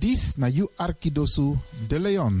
Dis na you Arkidosu de Leon.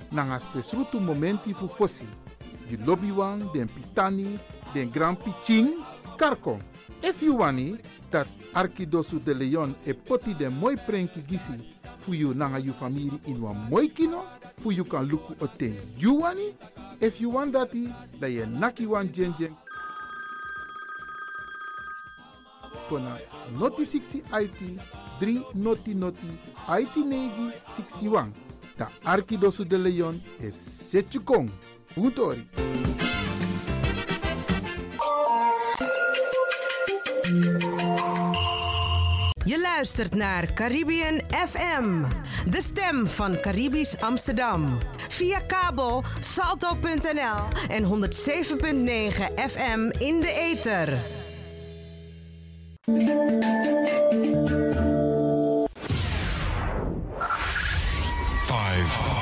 nanga spesrutu momenti fu fosi. You lobby wan, den pitani, den grand piching, karko. If you wani, dat Arkidosu de Leon e poti den moi prenki gisi fu you nanga you family in wan moi kino, fu you kan luku o ten you wani. If you want dati, da ye naki wan jen. Kona noti 60 IT, 3 noti noti, IT negi 61. Arkidosu de Leon e setjukong. Utori. Je luistert naar Caribbean FM, de stem van Caribisch Amsterdam. Via kabel salto.nl en 107.9 FM in de ether.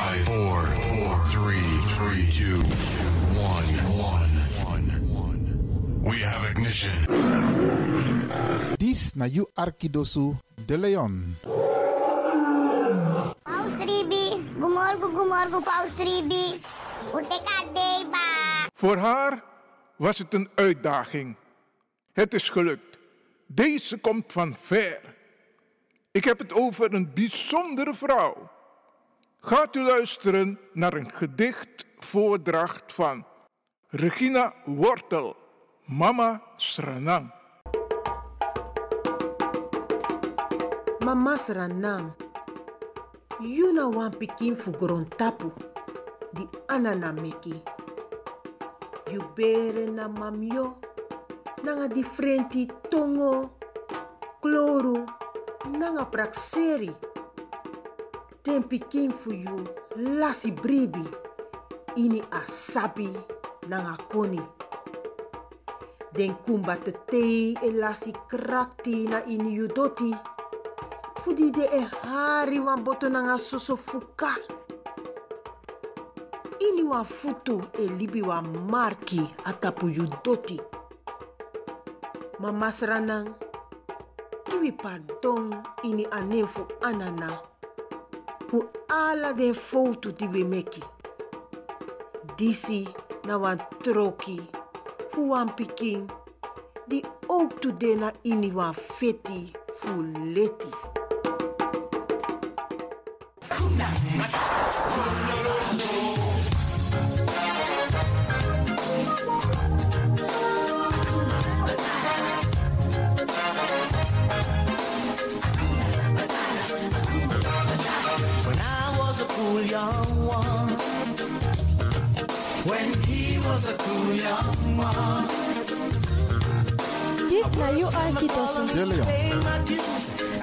Five, five, four, four, three, three, two, one, one, one, one. We have ignition. Dis na you Arkidosu de Leon. Paus Ribi, gumorgo gumorgo Paus Ribi. Uteka deba. Voor haar was het een uitdaging. Het is gelukt. Deze komt van ver. Ik heb het over een bijzondere vrouw. Gaat u luisteren naar een gedicht voordracht van Regina Wortel, Mama Sranang. Mama Sranang, you na wan pikin fu tapu, di anana meki. You bere na mamyo, nanga differenti tongo, kloru, nanga prakseri. Ten pikin fu you lasi bribi, ini asabi nanga koni. Den kumba te e lasi krakti na ini you doti. Fudi de e hari wan boto nanga soso fuka. Ini wan futu e libi wan marki atapu you doti. Mama Sranang, kiwi pardon ini fu anana. Fu ala den foto di we meki. Disi na wan troki fu wan pikin di ook tu de na ini wan feti leti. young one. When he was a cool young one. Yes, now you are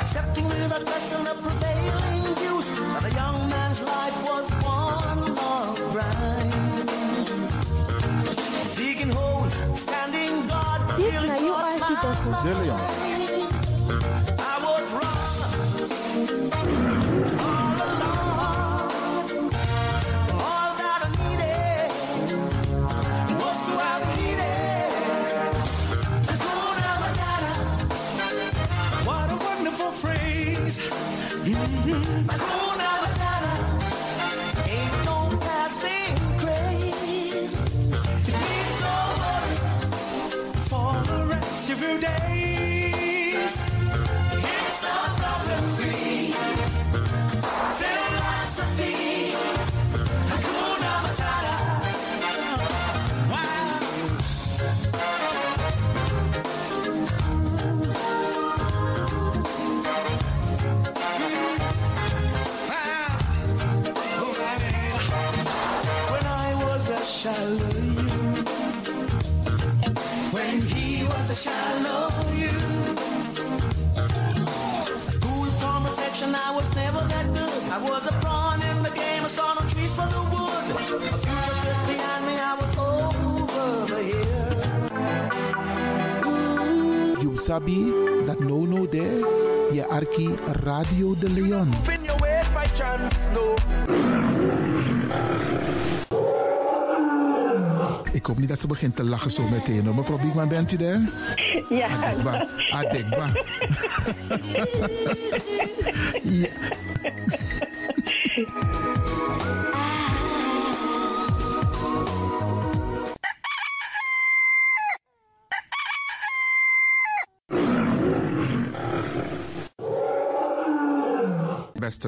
Accepting with a the prevailing views a young man's life was one long grind. Digging holes, standing guard, yes, now you are wonderful phrase. Mhm. Hakuna Matata. Ain't no passing craze. It means no worry for the rest of your days. It's a was never that good. I was a pawn in the game, I saw no trees for the wood. A future sits behind me, I was over the hill. You sabi that no no there. Je arki Radio de Leon. In your ways by chance, no. Ik hoop niet dat ze begint te lachen zo meteen. Mevrouw Biekman, bent u daar? Ja. Adekba. Adekba. ja.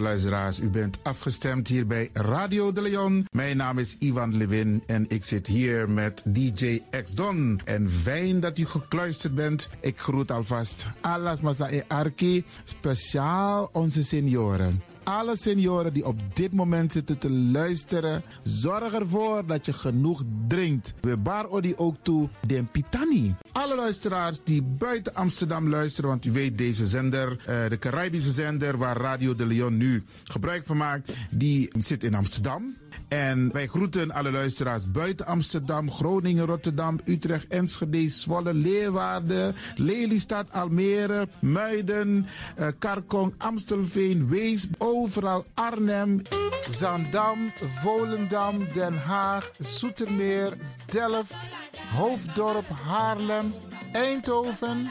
Luisteraars, u bent afgestemd hier bij Radio de Leon. Mijn naam is Ivan Levin en ik zit hier met DJ X Don. En fijn dat u gekluisterd bent. Ik groet alvast Alas Masa e Arki, speciaal onze senioren. Alle senioren die op dit moment zitten te luisteren, zorg ervoor dat je genoeg drinkt. We bar odi ook toe den pitani. Alle luisteraars die buiten Amsterdam luisteren, want u weet deze zender, eh, de Caribische zender waar Radio de Leon nu gebruik van maakt, die zit in Amsterdam. En wij groeten alle luisteraars buiten Amsterdam, Groningen, Rotterdam, Utrecht, Enschede, Zwolle, Leeuwarden, Lelystad, Almere, Muiden, eh, Karkong, Amstelveen, Wees, overal Arnhem, Zaandam, Volendam, Den Haag, Zoetermeer, Delft, Hoofddorp, Haarlem, Eindhoven.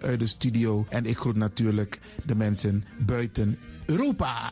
vanuit de studio. En ik groet natuurlijk de mensen buiten Europa.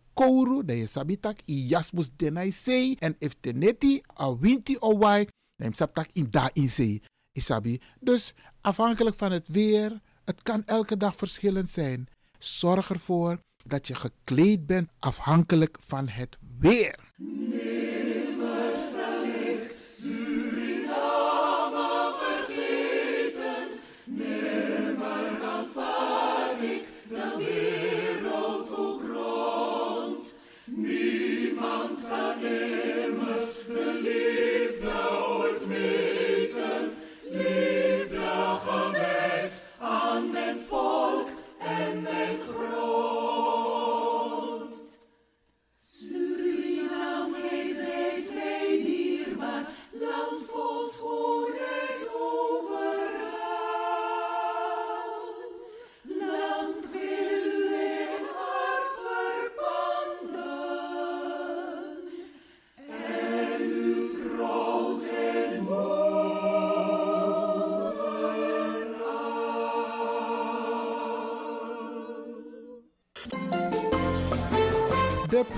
kouru, je sabitak i jasmus denai sei. En if teneti a winti o wai, dan je sabtak in da in sei. Dus afhankelijk van het weer, het kan elke dag verschillend zijn. Zorg ervoor dat je gekleed bent afhankelijk van het weer.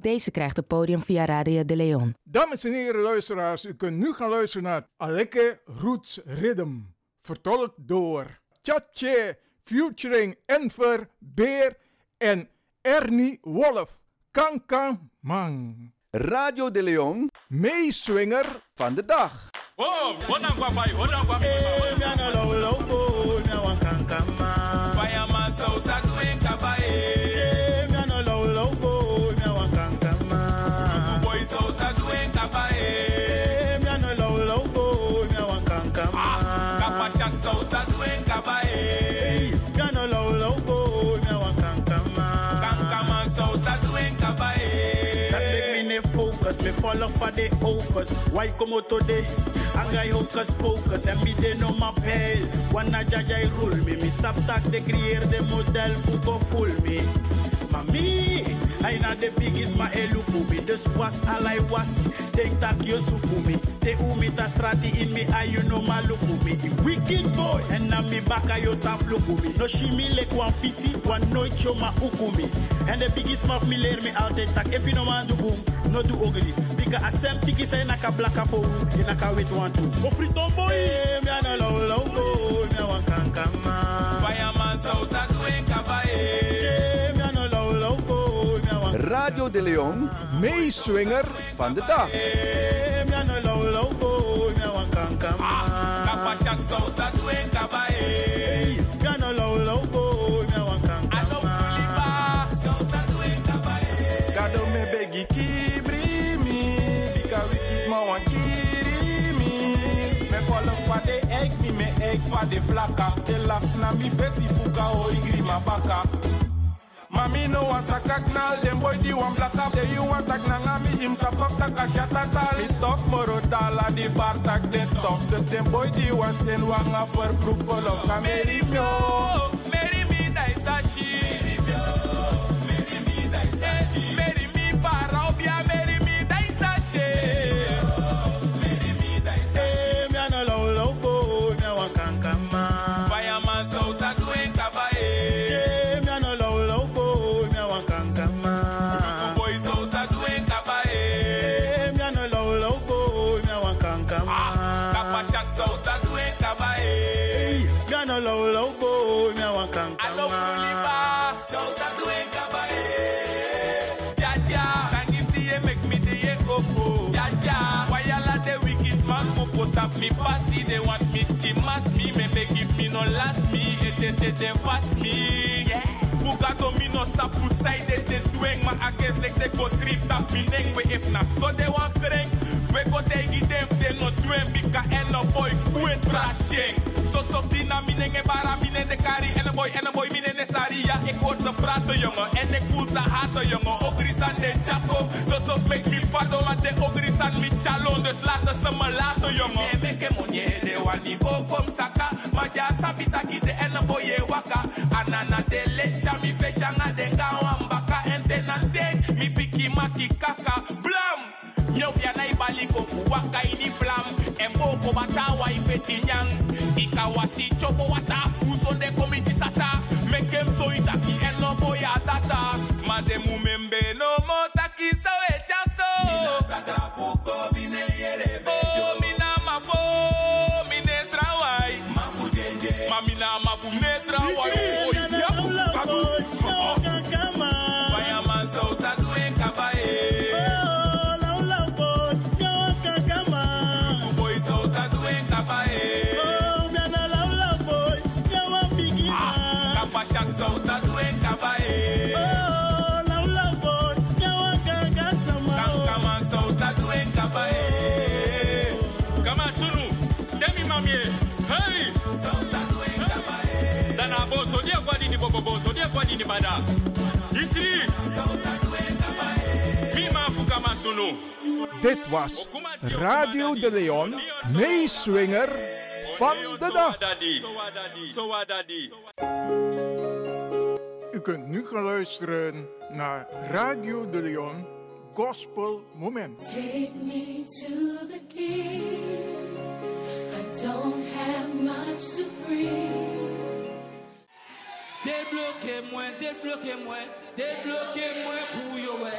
Ook deze krijgt het podium via Radio de Leon. Dames en heren luisteraars, u kunt nu gaan luisteren naar Aleke Roots Rhythm. Vertolkt door Tjatje, featuring Enver, Beer en Ernie Wolf. Kankan Mang. Radio de Leon, meeswinger van de dag. Oh, papai? What up, papai? Focus, me follow for the offers. Why come out today? Anga hocus pocus en mi de no ma pel. Wanna jaja rule me, mi saptak de creëer de model fuko full me. Mami, I na the biggest ma eluku mi. Dus was alai was, denk tak yo suku mi. Te umi ta strati in mi ayu no ma luku mi. I wicked boy, en na mi baka yo taf luku mi. No shimi le kwan fisi, wan nooit yo ma uku mi. En de biggest maf mi leer me altijd tak. If you no man do boom, no do ogri. Bika asem tiki say naka blaka for u, naka wait one two. Go free tomboy, eh, me ano low low boy, me wan kankama. Fireman so ta doen Radio de Leon, meeswinger van de dag. Kibri mi Me fa de flaka. De laf na mi vesi fuka o igri ma Mami no wan sakak nal Dem boy di wan blaka De you wan tak na ngami Im sapok tak a shata tal Mi tok moro di bar tak den tof Dus dem boy di wan sen wan a per fru full of Kameri myo man mo put up me passy. They want me chimas me, me me give me no last me. Ete te te fast me. Yeah. Fuga domino sa pusai de te dueng ma akes lek de go strip tap mi neng we if na so de wan kreng. We go tegi dem de no dueng bika en no boy kuen trasheng. So sof di na mi neng e bara mi neng de kari en a boy en a boy mi neng de saria. Ik hoor ze praten jongen en ik voel ze haten jongen. Ogris aan de jaco. So sof make me fado maar de ogris aan mi chalon. Dus laten ze me laten jongen. Me meke monye de wani bo kom saka. Ma ja sabita kite en a boy e waka. Anana de lecha mi feshanga denga wambaka entenante mi piki maki kaka blam Nyop ya liko fuwaka ini flam. Emboko batawa ifetinyang ikawasi chopo wata kwa dini bobo boso dia kwa dini bada Isri Sauta duen kabae Mima fukama sunu Dit was Radio de Leon, meeswinger van de dag. U kunt nu gaan luisteren naar Radio de Leon Gospel Moment. Take me to the king. I don't have much to bring. Débloquez-moi, débloquez-moi, débloquez-moi pour ouais.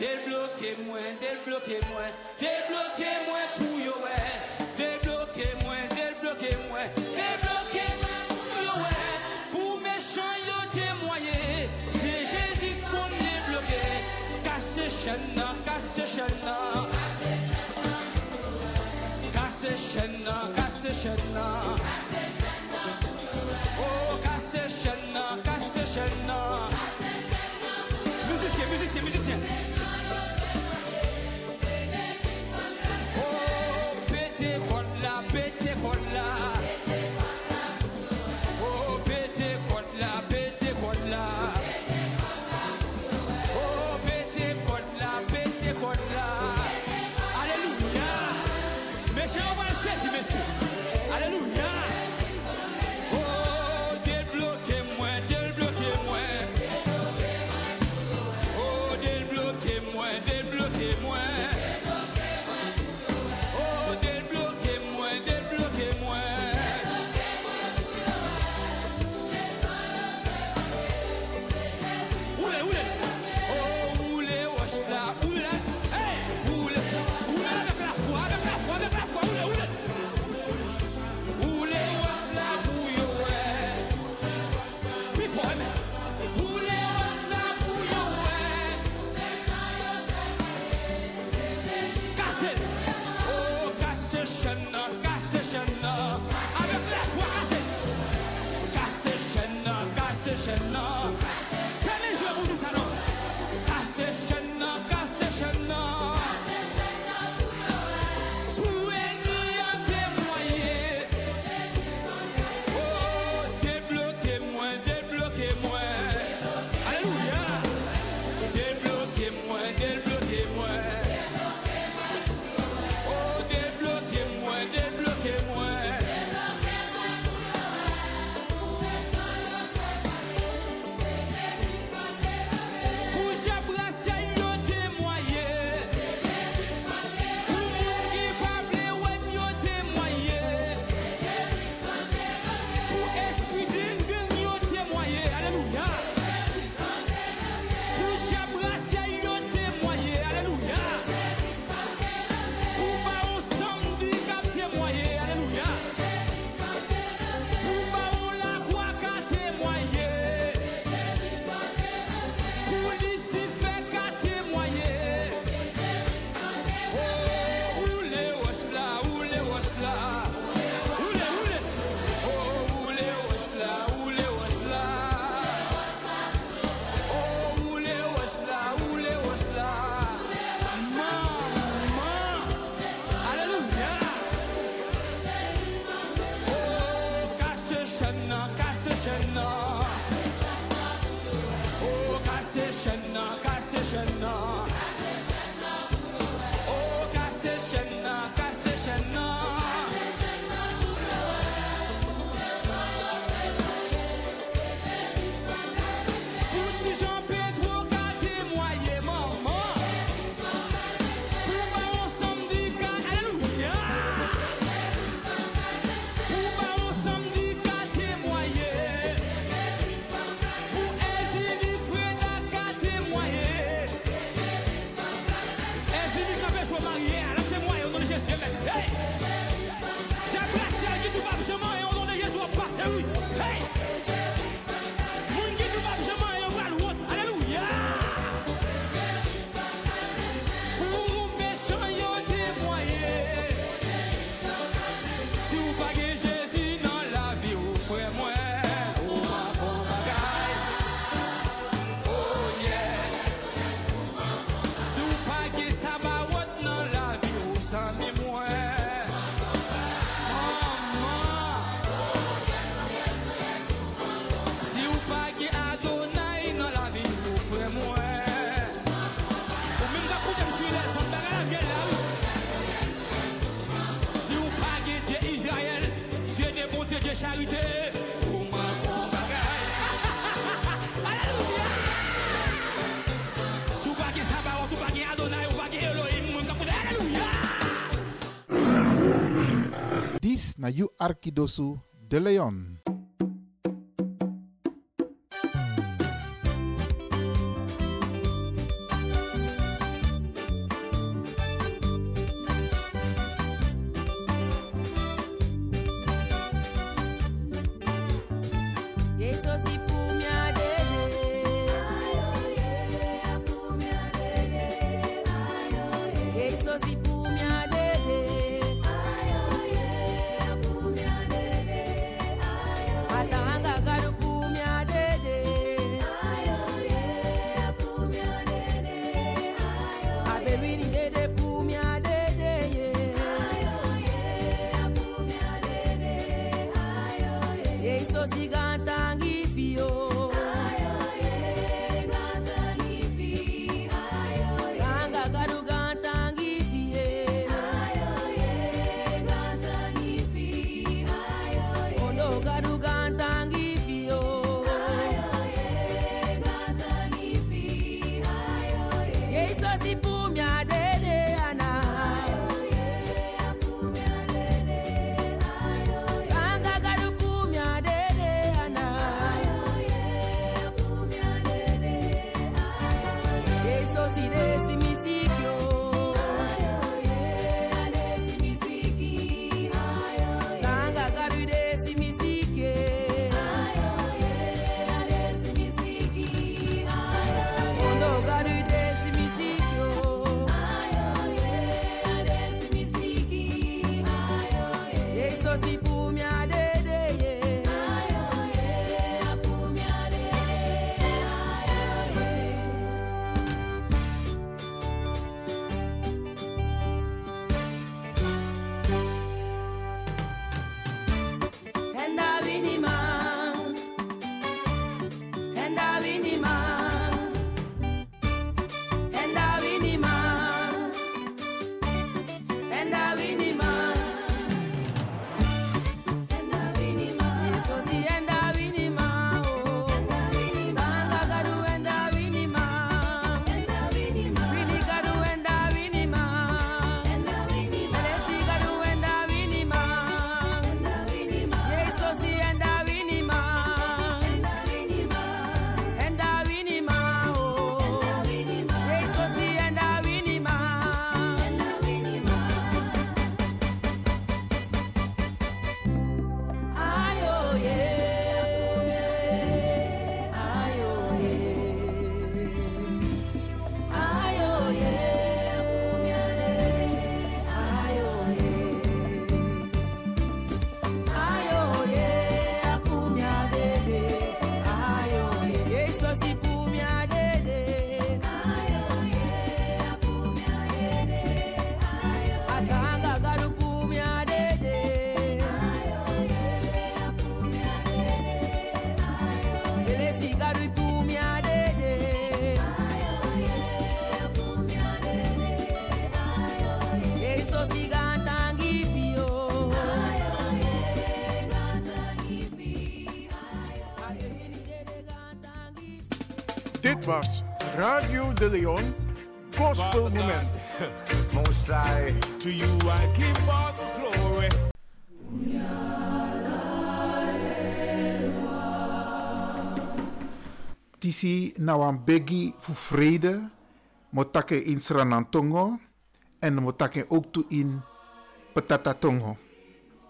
Débloquez-moi, débloquez-moi, débloquez-moi pour ouais. Débloquez-moi, débloquez-moi, débloquez-moi pour ouais. Pour méchant yo témoigner, c'est Jésus qu'on débloqué. Casse chaîne, casse chaîne. Na you Arkidosu de Leon. Dios. Radio de Leon Gospel Moment. Most I to you I give all the glory. Tisi na wan begi fu vrede, motake in Sranantongo en motake ook toe in Petatatongo.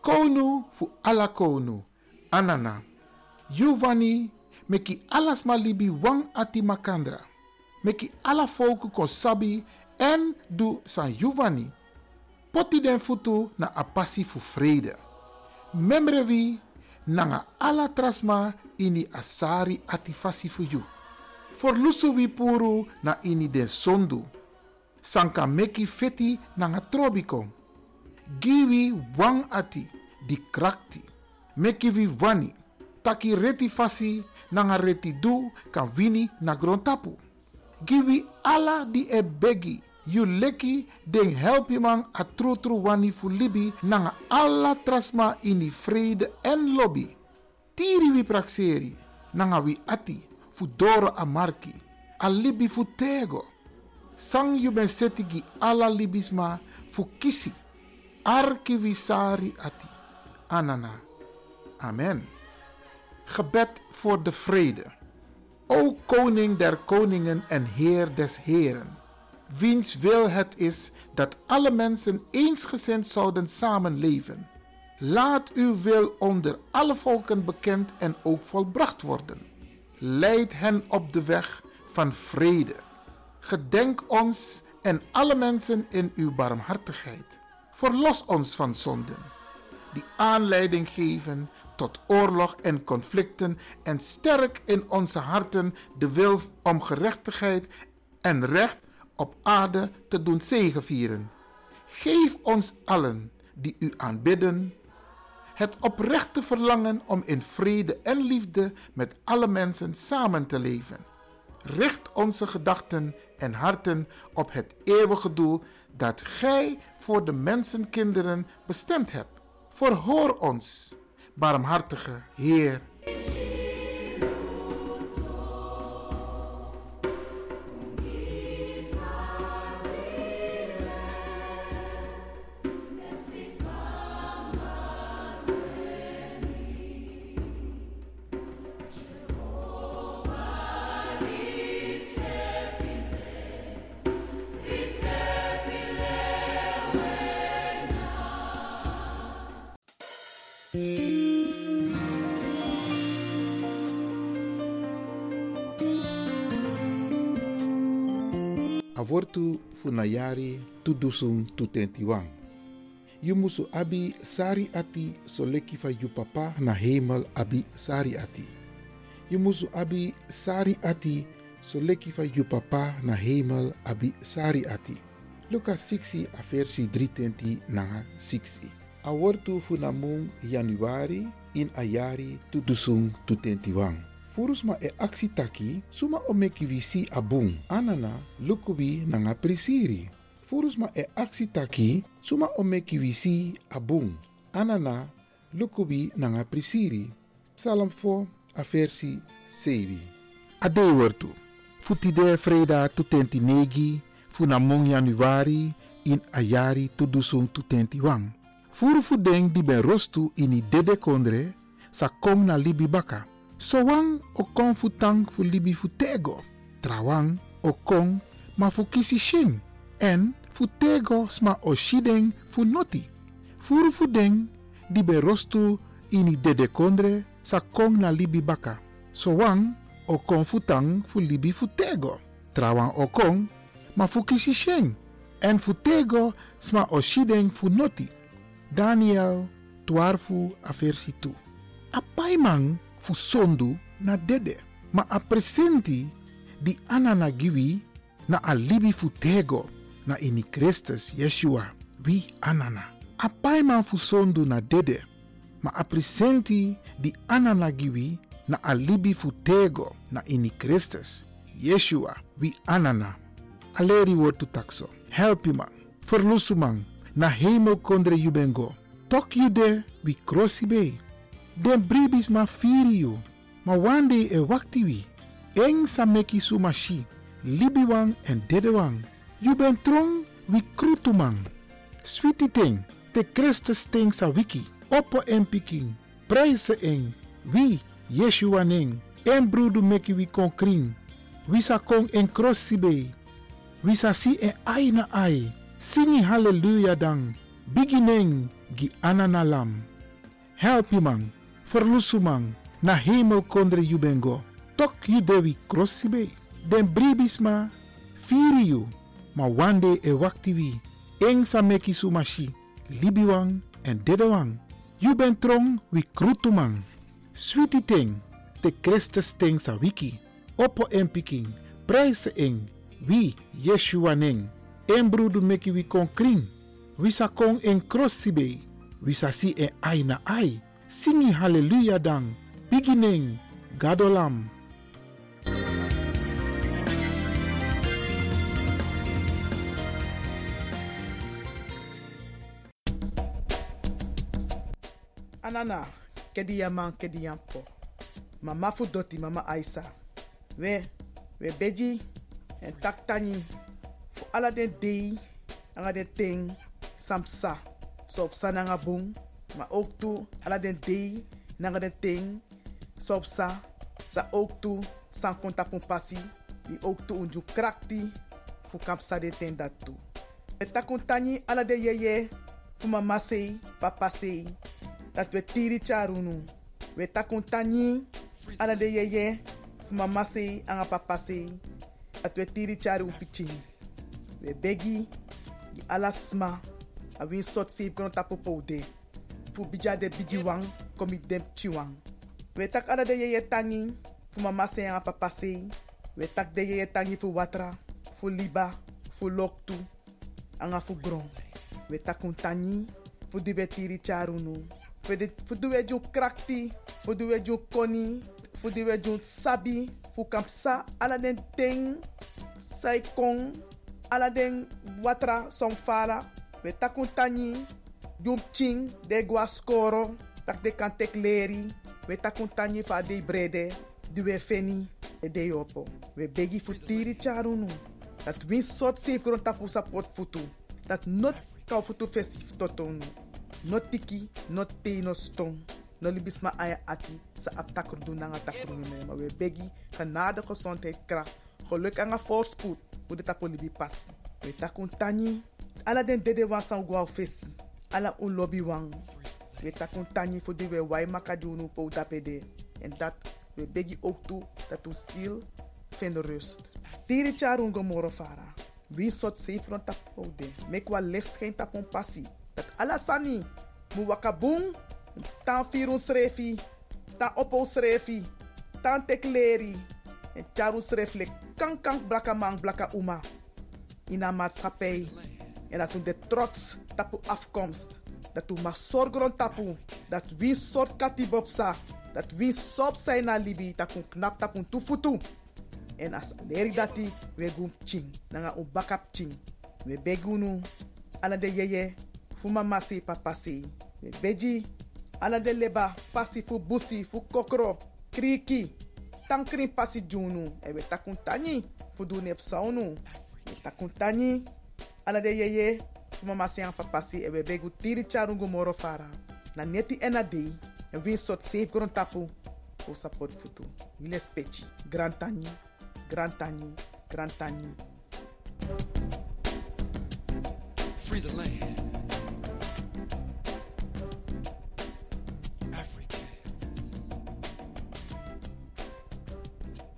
Konu fu ala konu, anana. Giovanni meki alas malibi wang ati makandra. Meki ala volku kon sabi en du san Giovanni. Poti den futu na apasi fu vrede. Memrevi nanga ala trasma ini asari ati fasi fu you. For lusu wi puru na ini den sondu. Sanka meki feti nanga trobiko. Giwi wang ati di krakti. Meki vi wani. Taki reti fasi nanga reti du kan wini na grontapu. Giwi ala di e begi. You leki den helpi man a tru wani fu libi nanga alla trasma ini vrede en lobby. Tiri wi prakseri nanga wi ati fu doro a marki. Libi fu tego. Sang you ben setigi ala libisma fu kisi. Arki wi sari ati. Anana. Amen. Gebed voor de vrede. O koning der koningen en heer des heren, wiens wil het is dat alle mensen eensgezind zouden samenleven. Laat uw wil onder alle volken bekend en ook volbracht worden. Leid hen op de weg van vrede. Gedenk ons en alle mensen in uw barmhartigheid. Verlos ons van zonden, die aanleiding geven tot oorlog en conflicten en sterk in onze harten de wil om gerechtigheid en recht op aarde te doen zegevieren. Geef ons allen die u aanbidden het oprechte verlangen om in vrede en liefde met alle mensen samen te leven. Richt onze gedachten en harten op het eeuwige doel dat Gij voor de mensenkinderen bestemd hebt. Verhoor ons, barmhartige Heer. Avortu funayari tudusung tutentiwang. You musu abi sari ati so leki fa yu papa na hemel abi sari ati. You musu abi sari ati so leki fa yu papa na hemel abi sari ati. Luka 6 a versi 320 nanga 6. Awortu funamung januari in ayari tudusung tutentiwang. Furus ma e aksi taki, suma o meki visi abung, anana lukubi nanga prisiri. Furus ma e aksi taki, suma o meki visi abung, anana lukubi nanga prisiri. Psalm 4 a versi 7. Ade wortu, futide freda tutenti negi, funamong januari in ayari tudusung tutenti wang. Furu fudeng di ben rostu ini dede kondre, sa kong na libi baka. So wang o fu tang fu libi fu tego. Trawang o kong ma fu kisi shin. En fu tego sma o shideng fu noti. Furu fu deng di be rostu ini dede kondre sa kong na libi baka. So wang o fu tang fu libi fu tego. Trawang o kong ma fu kisi. En fu tego sma o shideng fu noti. Daniel 12 a versi 2. A paimang fu sondu na dede. Ma a presenti di ana na giwi na a libi fu tego na ini Christus Yeshua wi anana. A paimang fu sondu na dede. Ma a di ana na giwi na a libi fu tego na ini Christus Yeshua wi anana. Aleri wortu takso. Help you man. Na hemel kondre jubengo. Tok you de wi crossi be. Den bribis ma firi you. Ma wande e wakti wi. Eng sa meki su mashi. Libi wang en dede wang. You ben trong wi krutu man. Sweetie ting. Te Christus ting sa wiki. Oppo en piking. Prijse eng. Wi Yeshua ning. En brudu meki wi kon kring. Wi sa kong en crossi be. Wi sa si en ai na ai. Singi hallelujah dang. Beginning gi ananalam. Help you man. Verlusu man. Na hemel kondre you bengo. Tok you dewi crossi be. Den bribis ma. Firi you. Ma wande e wakti wi. Eng sa meki su mashi. Libi wang en dede wang. You ben trong wi krutu man. Sweetie ting. Te Christus ting sa wiki. Oppo en piking. Eng. Wi Yeshua ning. En brudu meki wi kon kring. Wi sa kon en crossi be. Wi sa si en ai na ai. Singi hallelujah dang. Beginning. Gadolam. Anana, kedi yaman. Mama fu doti mama Aisa. We, we beji en taktani. Fu ala den dei, anga ting, samsa. So op bung, Maar ook toe, ala den day, nanga den ting, sopsa, sa ook toe, san konta pon passi, die ook toe unju krakti, fu de ten dat toe. Eta kontani ala de yeye, fu mama sei, papa sei, dat we tiri charunu. We ta kontani ala de yeye, fu mama sei, papa sei, dat we tiri charu piching. We begi, di ala sma, a win sot save kono tapo poude. Fu bija de bigi wang, komi dem chiwang. We tak ala de yeye tangi, fu mama sei anga papa sei, we tak de yeye tangi fu watra, fu liba, fu loktu, anga fu gron. We tak un tangi, fu di we tiri charunu. Fu di fu di we jun krakti, fu di we jun koni, fu di we jun sabi, fu kampsa ala den ting, sai kong, ala watra som fala. We tak un jun ching, de gwa skoro, tak de kan tek leri. We tak un tangi fa de brede, di we feni, e de yopo. We begi fu tiri charunu. Dat win sot grond tapu sapot futu. Dat not kau futu festif totonu. Not tiki, not te, no stong. No libis ma aya ati sa aptakur doen nanga takur me. Maar we begi genade gezondheid kracht. Geluk en voorspoed. Hoe de tapu libi passi. We takun tani. Ala den dede wan san gwa fesi. Ala un lobby wang. We takun tani voor die we wai makadunu po dapede. En dat we begi ook toe dat u ziel vindt rust. Tiri charun gomoro fara. Wie sot safe rond tap oude. Mek wa licht schijnt tap on passie. Dat ala sani. Mu wakabung. Tan firun srefi. Tan opo srefi. Tan tekleri. En charu srefle kan kan blaka man blaka uma. In een maatschappij. En dat u de trots tapu afkomst. Dat u mag zorgen tapu. Dat wie soort katibopsa. Dat wie sop zijn na libi. Dat u knap tapu tufutu. En as leri dati we gum ching. Nanga u bakap ching. We begunu. Ala de yeye. Fu mama se papa se. We beji. De leba. Pasi fu busi. Fu kokro. Kriki. Tankrin pasi junu. E we takun tani. Fu du nep saunu. We takun tani. Ala de yeye. Mama se an papa se. E we begu tiri charungu moro fara. Na neti ena dei. En win sot safe gron tapu. Fu support futu. Wile spechi. Grand tani. Grand Tani, Grand Tani. Free the land.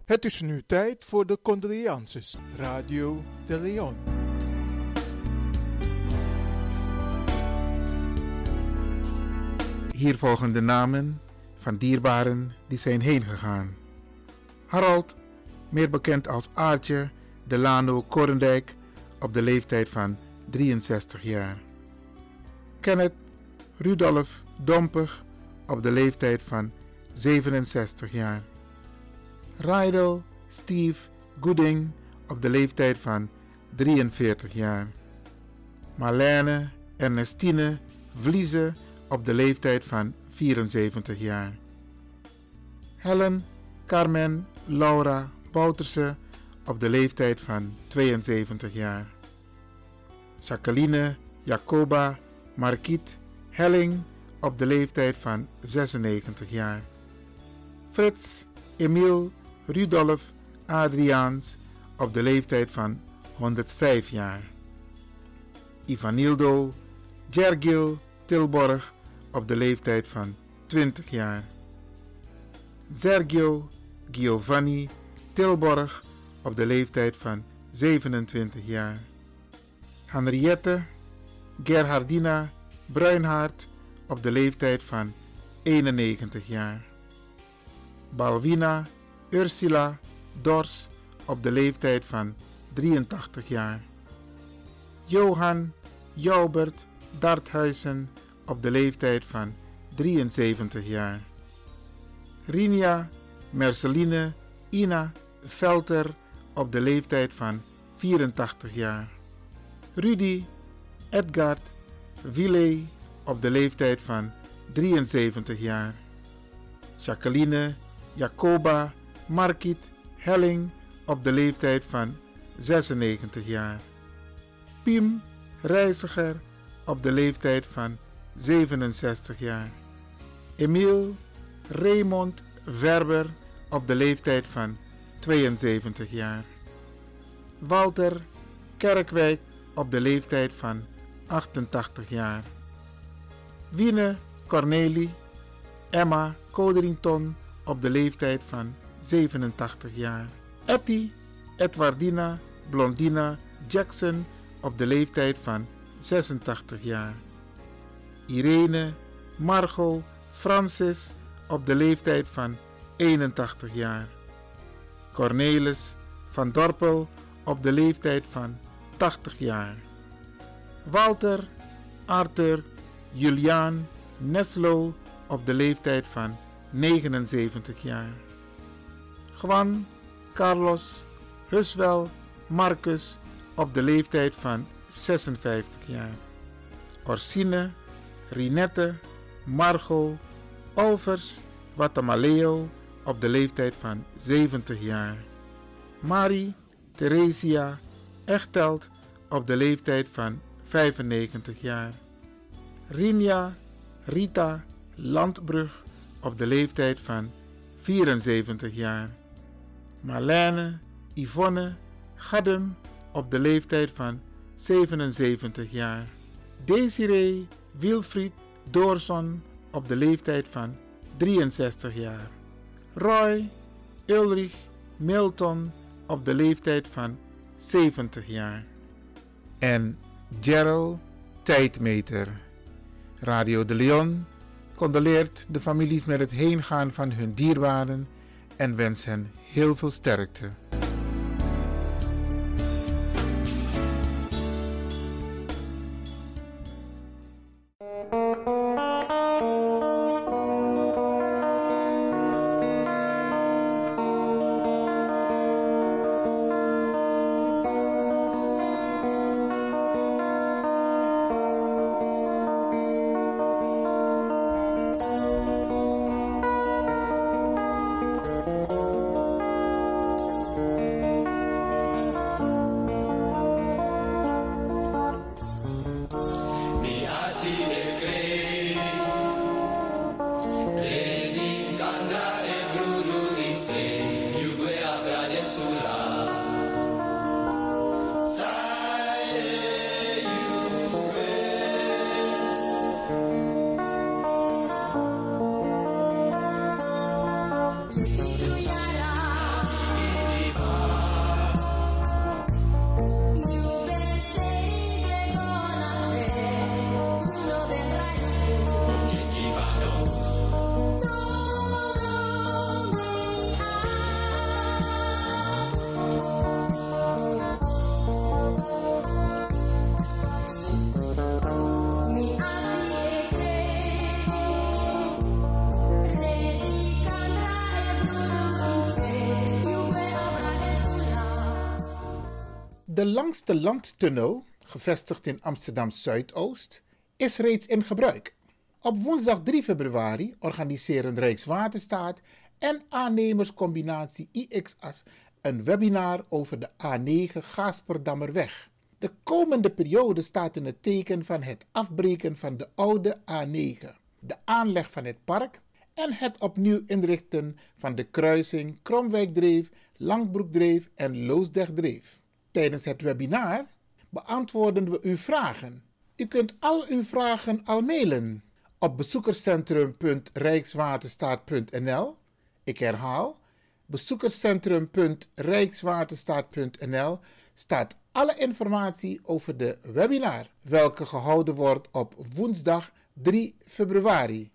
Het is nu tijd voor de condolences. Radio de Leon. Hier volgen de namen van dierbaren die zijn heen gegaan. Harold, meer bekend als Aartje Delano Korendijk, op de leeftijd van 63 jaar. Kenneth Rudolf Domper, op de leeftijd van 67 jaar. Rydel Steve Gooding, op de leeftijd van 43 jaar. Marlene Ernestine Vlieze, op de leeftijd van 74 jaar. Helen Carmen Laura Bouterse op de leeftijd van 72 jaar. Jacqueline Jacoba Marquiet Helling op de leeftijd van 96 jaar. Frits Emile Rudolf Adriaans op de leeftijd van 105 jaar. Ivanildo Gergil Tilborg op de leeftijd van 20 jaar. Sergio Giovanni Tilborg op de leeftijd van 27 jaar. Henriette Gerhardina Bruinhaart op de leeftijd van 91 jaar. Balwina Ursula Dors op de leeftijd van 83 jaar. Johan Joubert Darthuizen op de leeftijd van 73 jaar. Rinia Merceline Ina Velter op de leeftijd van 84 jaar. Rudy Edgard Ville op de leeftijd van 73 jaar. Jacqueline Jacoba Markiet Helling op de leeftijd van 96 jaar. Piem Reiziger op de leeftijd van 67 jaar. Emiel Raymond Verber op de leeftijd van 72 jaar. Walter Kerkwijk op de leeftijd van 88 jaar. Wiene Cornelie Emma Coderington op de leeftijd van 87 jaar. Etty Edwardina Blondina Jackson op de leeftijd van 86 jaar. Irene Margot Francis op de leeftijd van 81 jaar. Cornelis van Dorpel op de leeftijd van 80 jaar. Walter Arthur Juliaan Neslo op de leeftijd van 79 jaar. Juan Carlos Huswel Marcus op de leeftijd van 56 jaar. Orsine Rinette Margot Olvers Watamaleo op de leeftijd van 70 jaar. Marie Theresia Echteld op de leeftijd van 95 jaar. Rinja Rita Landbrug op de leeftijd van 74 jaar. Marlene Yvonne Gadum op de leeftijd van 77 jaar. Desiree Wilfried Doorson op de leeftijd van 63 jaar. Roy Ulrich Milton op de leeftijd van 70 jaar. En Gerald Tijdmeter. Radio de Leon condoleert de families met het heengaan van hun dierbaren en wens hen heel veel sterkte. De langste landtunnel, gevestigd in Amsterdam Zuidoost, is reeds in gebruik. Op woensdag 3 februari organiseren Rijkswaterstaat en aannemerscombinatie IXAS een webinar over de A9 Gaasperdammerweg. De komende periode staat in het teken van het afbreken van de oude A9, de aanleg van het park en het opnieuw inrichten van de kruising Kromwijkdreef, Langbroekdreef en Loosdrechtdreef. Tijdens het webinar beantwoorden we uw vragen. U kunt al uw vragen al mailen op bezoekerscentrum.rijkswaterstaat.nl. Ik herhaal, bezoekerscentrum.rijkswaterstaat.nl staat alle informatie over de webinar, welke gehouden wordt op woensdag 3 februari.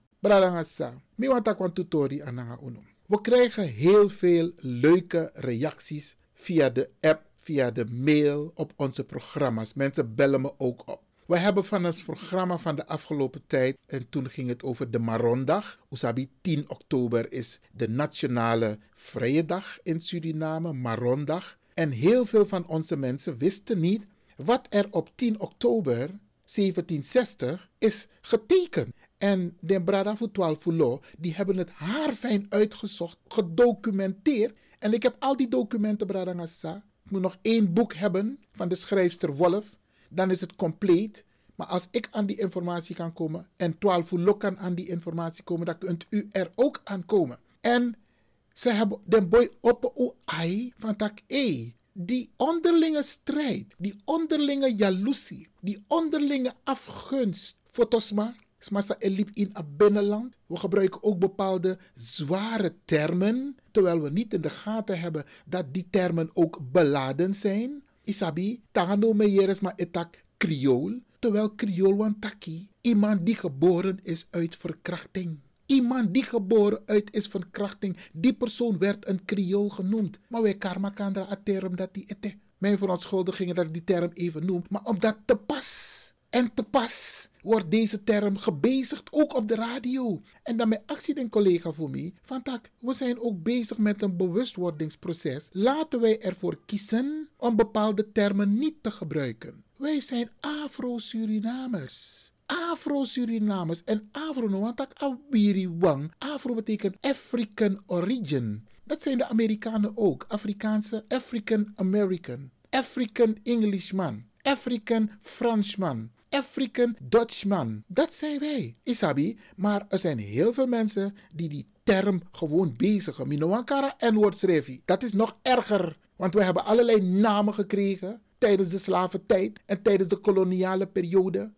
Uno. We krijgen heel veel leuke reacties via de app, via de mail op onze programma's. Mensen bellen me ook op. We hebben van het programma van de afgelopen tijd, en toen ging het over de Marondag. Usabi 10 oktober is de nationale vrije dag in Suriname, Marondag. En heel veel van onze mensen wisten niet wat er op 10 oktober 1760 is getekend. En de Brada Futwal die hebben het haarfijn uitgezocht, gedocumenteerd. En ik heb al die documenten, Brada Ngassa. Moet nog één boek hebben van de schrijfster Wolf. Dan is het compleet Maar als ik aan die informatie kan komen en 12 uur kan aan die informatie komen, dan kunt u er ook aan komen. En ze hebben de boy op ai van tak e. Die onderlinge strijd, die onderlinge jaloezie, die onderlinge afgunst. Fotosma, smasa elip in. We gebruiken ook bepaalde zware termen, terwijl we niet in de gaten hebben dat die termen ook beladen zijn. Isabi, tano meyeres ma etak Creool, terwijl Creool wan taki, iemand die geboren is uit verkrachting. Iemand die geboren uit is van krachting, die persoon werd een Creool genoemd. Maar wij karma kandra a term dat die ete. Mijn verontschuldigingen dat ik die term even noem, maar omdat te pas en te pas wordt deze term gebezigd ook op de radio. En dan mijn collega voor mij, van tak, we zijn ook bezig met een bewustwordingsproces. Laten wij ervoor kiezen om bepaalde termen niet te gebruiken. Wij zijn Afro-Surinamers. Afro-Surinamers en Afro, want tak Abiri Wang. Afro betekent African origin. Dat zijn de Amerikanen ook. Afrikaanse African American. African Englishman. African Franschman. African Dutchman. Dat zijn wij, Isabi. Maar er zijn heel veel mensen die die term gewoon bezigen. Minoankara en woordschrijfie. Dat is nog erger. Want we hebben allerlei namen gekregen tijdens de slaventijd en tijdens de koloniale periode.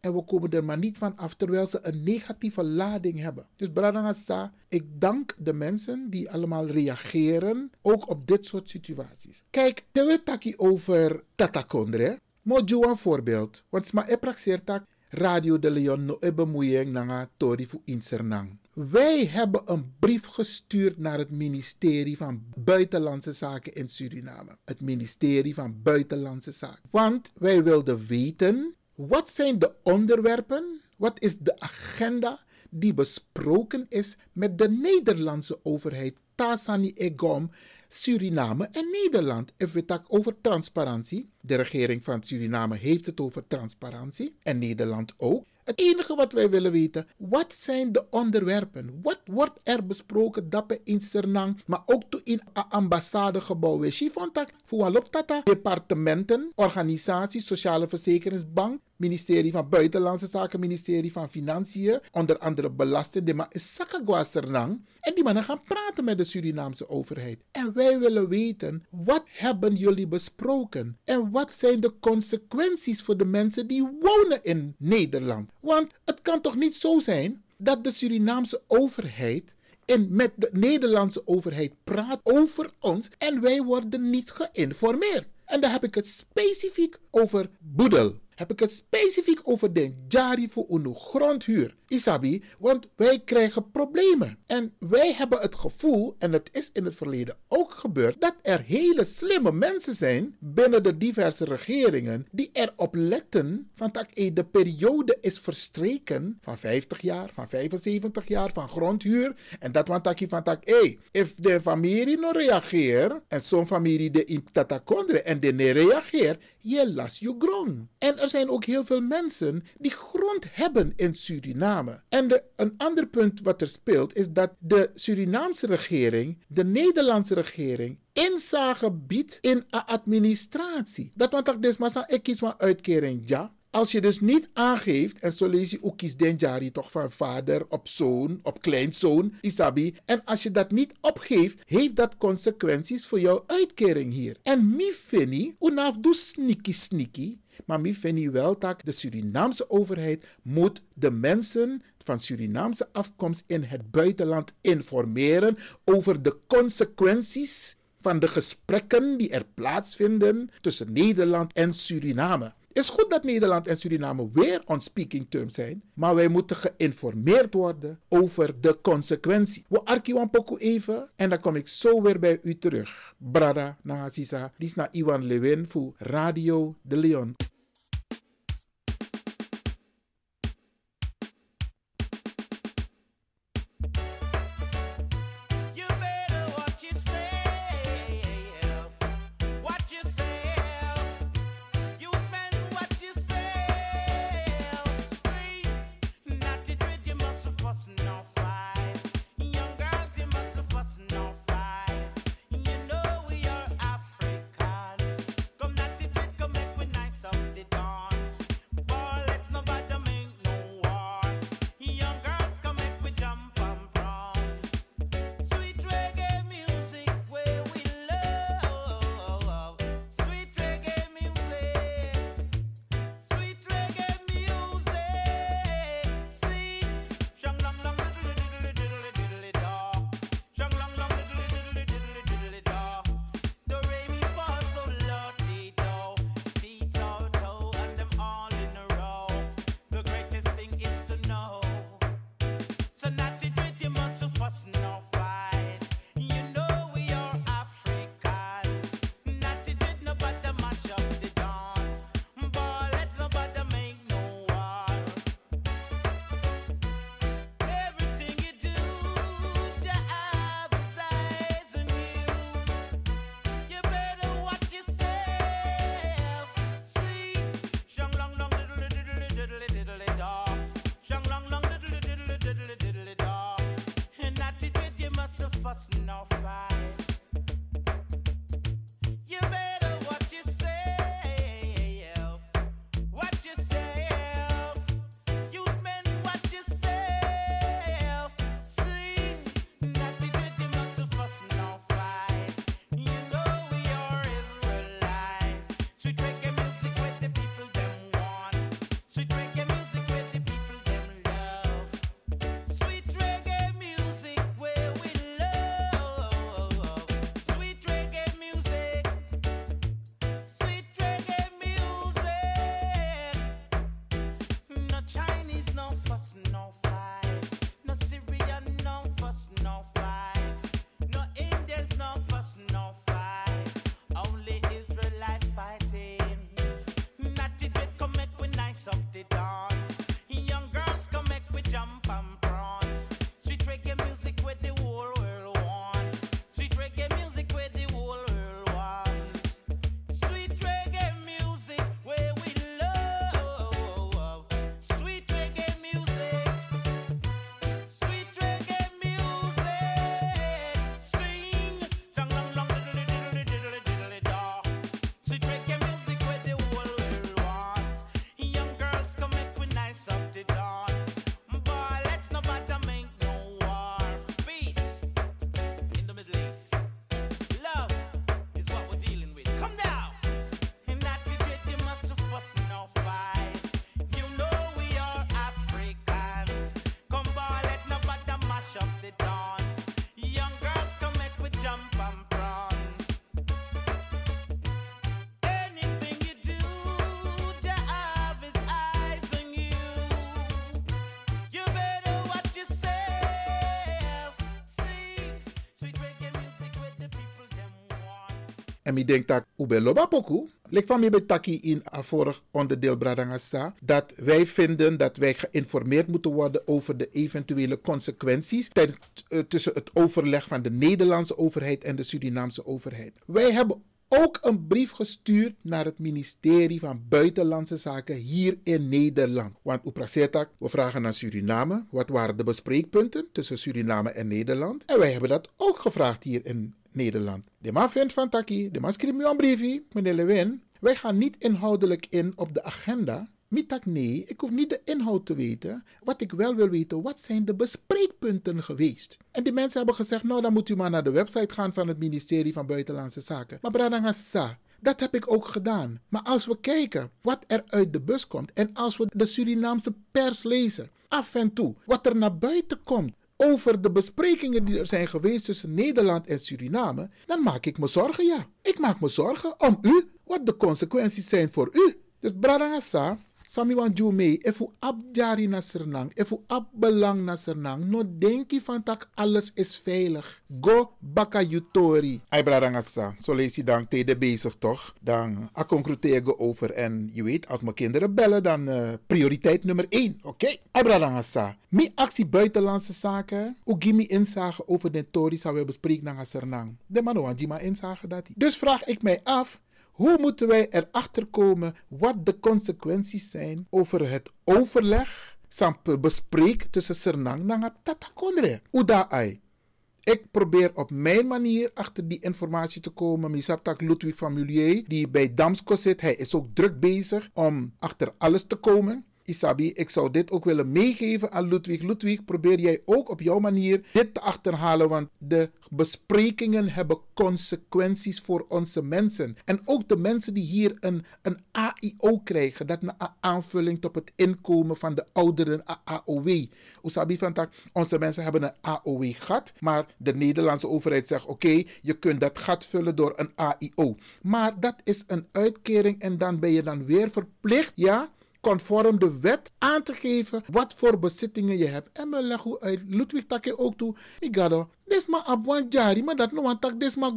En we komen er maar niet van af terwijl ze een negatieve lading hebben. Dus Bradangasa, ik dank de mensen die allemaal reageren, ook op dit soort situaties. Kijk, we taki over Tatakondre. Mojo een voorbeeld. Want sma e praxeertak Radio de Leon no e bemoeiing nanga tori fu insernang. Wij hebben een brief gestuurd naar het ministerie van Buitenlandse Zaken in Suriname. Het ministerie van Buitenlandse Zaken. Want wij wilden weten, wat zijn de onderwerpen? Wat is de agenda die besproken is met de Nederlandse overheid? Tasani Egom Suriname en Nederland. Even het over transparantie. De regering van Suriname heeft het over transparantie en Nederland ook. Het enige wat wij willen weten, wat zijn de onderwerpen? Wat wordt er besproken dat in Sernang, maar ook in het ambassadegebouw? We Chifontak, Fualoptata, departementen, organisaties, Sociale Verzekeringsbank, ministerie van Buitenlandse Zaken, ministerie van Financiën, onder andere belasting, Sakagwa Sernang. En die mannen gaan praten met de Surinaamse overheid. En wij willen weten, wat hebben jullie besproken? En wat zijn de consequenties voor de mensen die wonen in Nederland? Want het kan toch niet zo zijn dat de Surinaamse overheid en met de Nederlandse overheid praat over ons en wij worden niet geïnformeerd. En dan heb ik het specifiek over Boedel heb ik het specifiek over de jari voor een grondhuur. Isabi, want wij krijgen problemen. En wij hebben het gevoel, en het is in het verleden ook gebeurd, dat er hele slimme mensen zijn binnen de diverse regeringen die erop letten van dat de periode is verstreken van 50 jaar, van 75 jaar van grondhuur. En dat want van dat, hey, if de familie no reageert en zo'n familie de in tatakondre en de ne reageert, je las je grond. En er zijn ook heel veel mensen die grond hebben in Suriname. En de, een ander punt wat er speelt is dat de Surinaamse regering, de Nederlandse regering, inzage biedt in een administratie. Dat want ik desmasa ik kies uitkering ja. Als je dus niet aangeeft, en zo lees je ook kies den jari toch van vader op zoon, op kleinzoon, isabi. En als je dat niet opgeeft, heeft dat consequenties voor jouw uitkering hier. En mi fini, unaf doe sneaky sneaky, maar mi fini wel dat de Surinaamse overheid moet de mensen van Surinaamse afkomst in het buitenland informeren over de consequenties van de gesprekken die er plaatsvinden tussen Nederland en Suriname. Is goed dat Nederland en Suriname weer on speaking terms zijn, maar wij moeten geïnformeerd worden over de consequentie. We arkiwan poku even en dan kom ik zo weer bij u terug. Brada Nagasisa, dit is naar Iwan Lewin voor Radio de Leon. Diddly diddly da. And not it with you must have fuss no. En ik denk dat Ube Loba Poku, lik van mij Taki in een vorig onderdeel Bradangasa, dat wij vinden dat wij geïnformeerd moeten worden over de eventuele consequenties eh, tussen het overleg van de Nederlandse overheid en de Surinaamse overheid. Wij hebben ook een brief gestuurd naar het ministerie van Buitenlandse Zaken hier in Nederland. Want Uprasetak, we vragen naar Suriname. Wat waren de bespreekpunten tussen Suriname en Nederland? En wij hebben dat ook gevraagd hier in Nederland. De man vindt van Taki, de man schrijft me een briefje, meneer Lewin. Wij gaan niet inhoudelijk in op de agenda. Mitak nee, ik hoef niet de inhoud te weten. Wat ik wel wil weten, wat zijn de bespreekpunten geweest? En die mensen hebben gezegd, nou dan moet u maar naar de website gaan van het ministerie van Buitenlandse Zaken. Maar Bradangasa, dat heb ik ook gedaan. Maar als we kijken wat er uit de bus komt en als we de Surinaamse pers lezen, af en toe, wat er naar buiten komt over de besprekingen die er zijn geweest tussen Nederland en Suriname, dan maak ik me zorgen, ja. Ik maak me zorgen om u, wat de consequenties zijn voor u. Dus Bradangasa, Sami wan ju mee, efu abjari na Sernang, efu abbelang na Sernang, no denki van tak alles is veilig. Go baka yutori. Ay bradangasa, zo lees je dan tede bezig toch? Dan akkonkruteer over en je weet, als mijn kinderen bellen, dan eh, prioriteit nummer 1, oké? Okay? Ay bradangasa, mi actie buitenlandse zaken, gimi inzage over de tori zou we bespreken naar Sernang. De man wan die inzage dat. Dus vraag ik mij af, hoe moeten wij erachter komen wat de consequenties zijn over het overleg, sampe bespreek tussen Sernang en Tatakondre? Uda. Ik probeer op mijn manier achter die informatie te komen. Misaptak Ludwig van Mulier, die bij Damsko zit, hij is ook druk bezig om achter alles te komen. Isabi, ik zou dit ook willen meegeven aan Ludwig. Ludwig, probeer jij ook op jouw manier dit te achterhalen, want de besprekingen hebben consequenties voor onze mensen. En ook de mensen die hier een, een AIO krijgen, dat een aanvulling op het inkomen van de ouderen, AOW. Usabi van onze mensen hebben een AOW gat, maar de Nederlandse overheid zegt oké, je kunt dat gat vullen door een AIO. Maar dat is een uitkering en dan ben je dan weer verplicht, ja, conform de wet aan te geven wat voor bezittingen je hebt. En me leggen uit Ludwig Takke ook toe. Migado, dit maar abwan jari, maar dat no tak dit maar.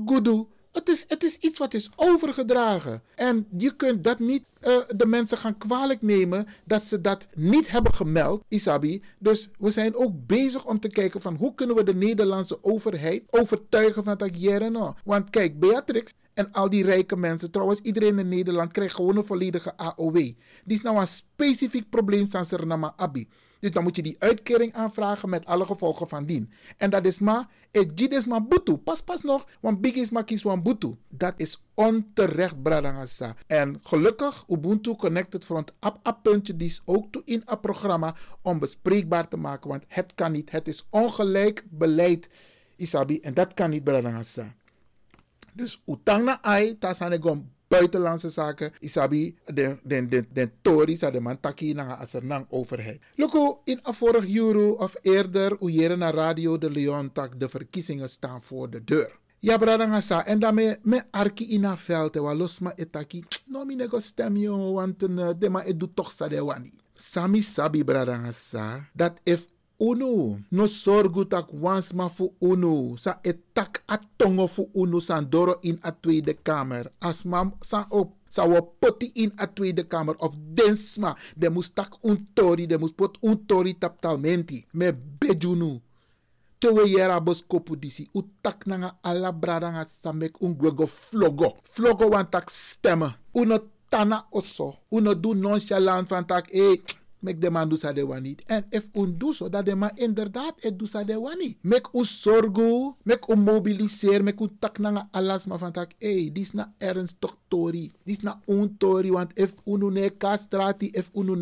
Het is, het is iets wat is overgedragen. En je kunt dat niet uh, de mensen gaan kwalijk nemen dat ze dat niet hebben gemeld, Isabi. Dus we zijn ook bezig om te kijken van hoe kunnen we de Nederlandse overheid overtuigen van dat no. Want kijk, Beatrix en al die rijke mensen, trouwens iedereen in Nederland krijgt gewoon een volledige AOW. Die is nou een specifiek probleem van Abi. Dus dan moet je die uitkering aanvragen met alle gevolgen van dien. En dat is maar, het is maar butu. Pas pas nog, want big is maar wan butu. Dat is onterecht, bradangasa. En gelukkig, Ubuntu Connected Front app app puntje die is ook toe in het programma om bespreekbaar te maken. Want het kan niet. Het is ongelijk beleid, Isabi. En dat kan niet, bradangasa. Dus utang na ai, tasane gom buitenlandse zaken, isabi de den den den tori sa de man taki na asernang overheid. Loko in a vorig euro of eerder uyere na radio de Leon tak de verkiezingen staan voor de deur. Ja, brada sa en daarmee me arki ina veld wa losma etaki. No mi nego stem yo want uh, de ma edu toch sa de wani. Sami sabi brada sa dat if Uno, no sorgu tak wans ma fu uno. Sa etak atongo fu uno san doro in a Tweede Kamer. As mam sa op sa wo poti in a Tweede Kamer of densma. De moest tak un de moest pot un tori taptalmenti. Me bejunu. Tewe yera bos kopu disi. U tak nanga ala brada nga samek un flogo. Flogo wan tak. Uno tana oso. Uno do nonchalant van tak, eh, Mek de man. En if un doe zo, dat de man inderdaad het doe de wani. Mek u zorgu, mek u mobiliseer, mek u tak nanga alas van tak, hey, dis na ernstig tori. Dis na un tori, want if unu kastrati,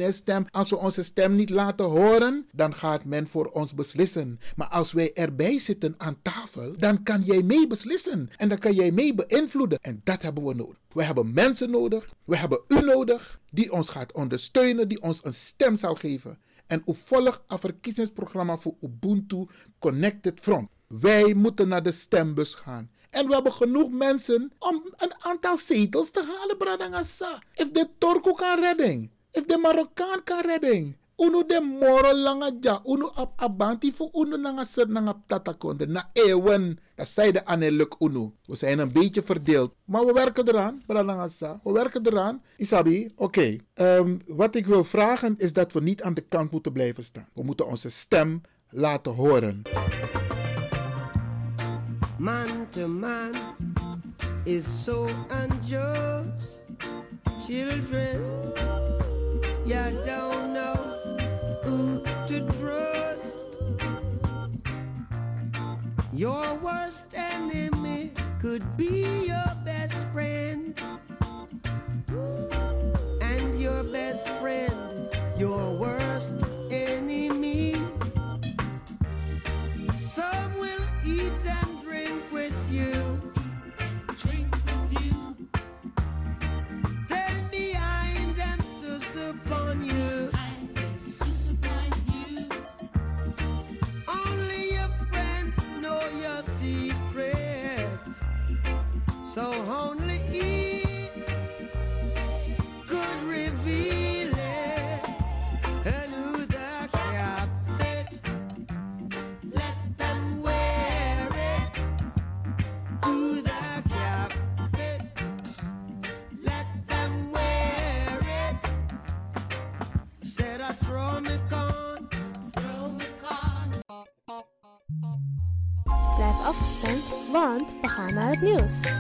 stem, als we onze stem niet laten horen, dan gaat men voor ons beslissen. Maar als wij erbij zitten aan tafel, dan kan jij mee beslissen. En dan kan jij mee beïnvloeden. En dat hebben we nodig. We hebben mensen nodig, we hebben u nodig, die ons gaat ondersteunen, die ons een stem zal geven. En u volgt een verkiezingsprogramma voor Ubuntu Connected Front. Wij moeten naar de stembus gaan. En we hebben genoeg mensen om een aantal zetels te halen, Bradangasa. If de Turko kan redden, if de Marokkaan kan redden, Uno de moro langa ja, uno ap abanti fu uno nanga ser nanga tatakonde. Na ewen, dat zei de aneluk uno. We zijn een beetje verdeeld. Maar we werken eraan, Bralangasa. We werken eraan. Isabi, oké. Okay. Um, wat ik wil vragen is dat we niet aan de kant moeten blijven staan. We moeten onze stem laten horen. Man to man is so unjust. Children, you don't know who to trust. Your worst enemy could be your best friend. And want we gaan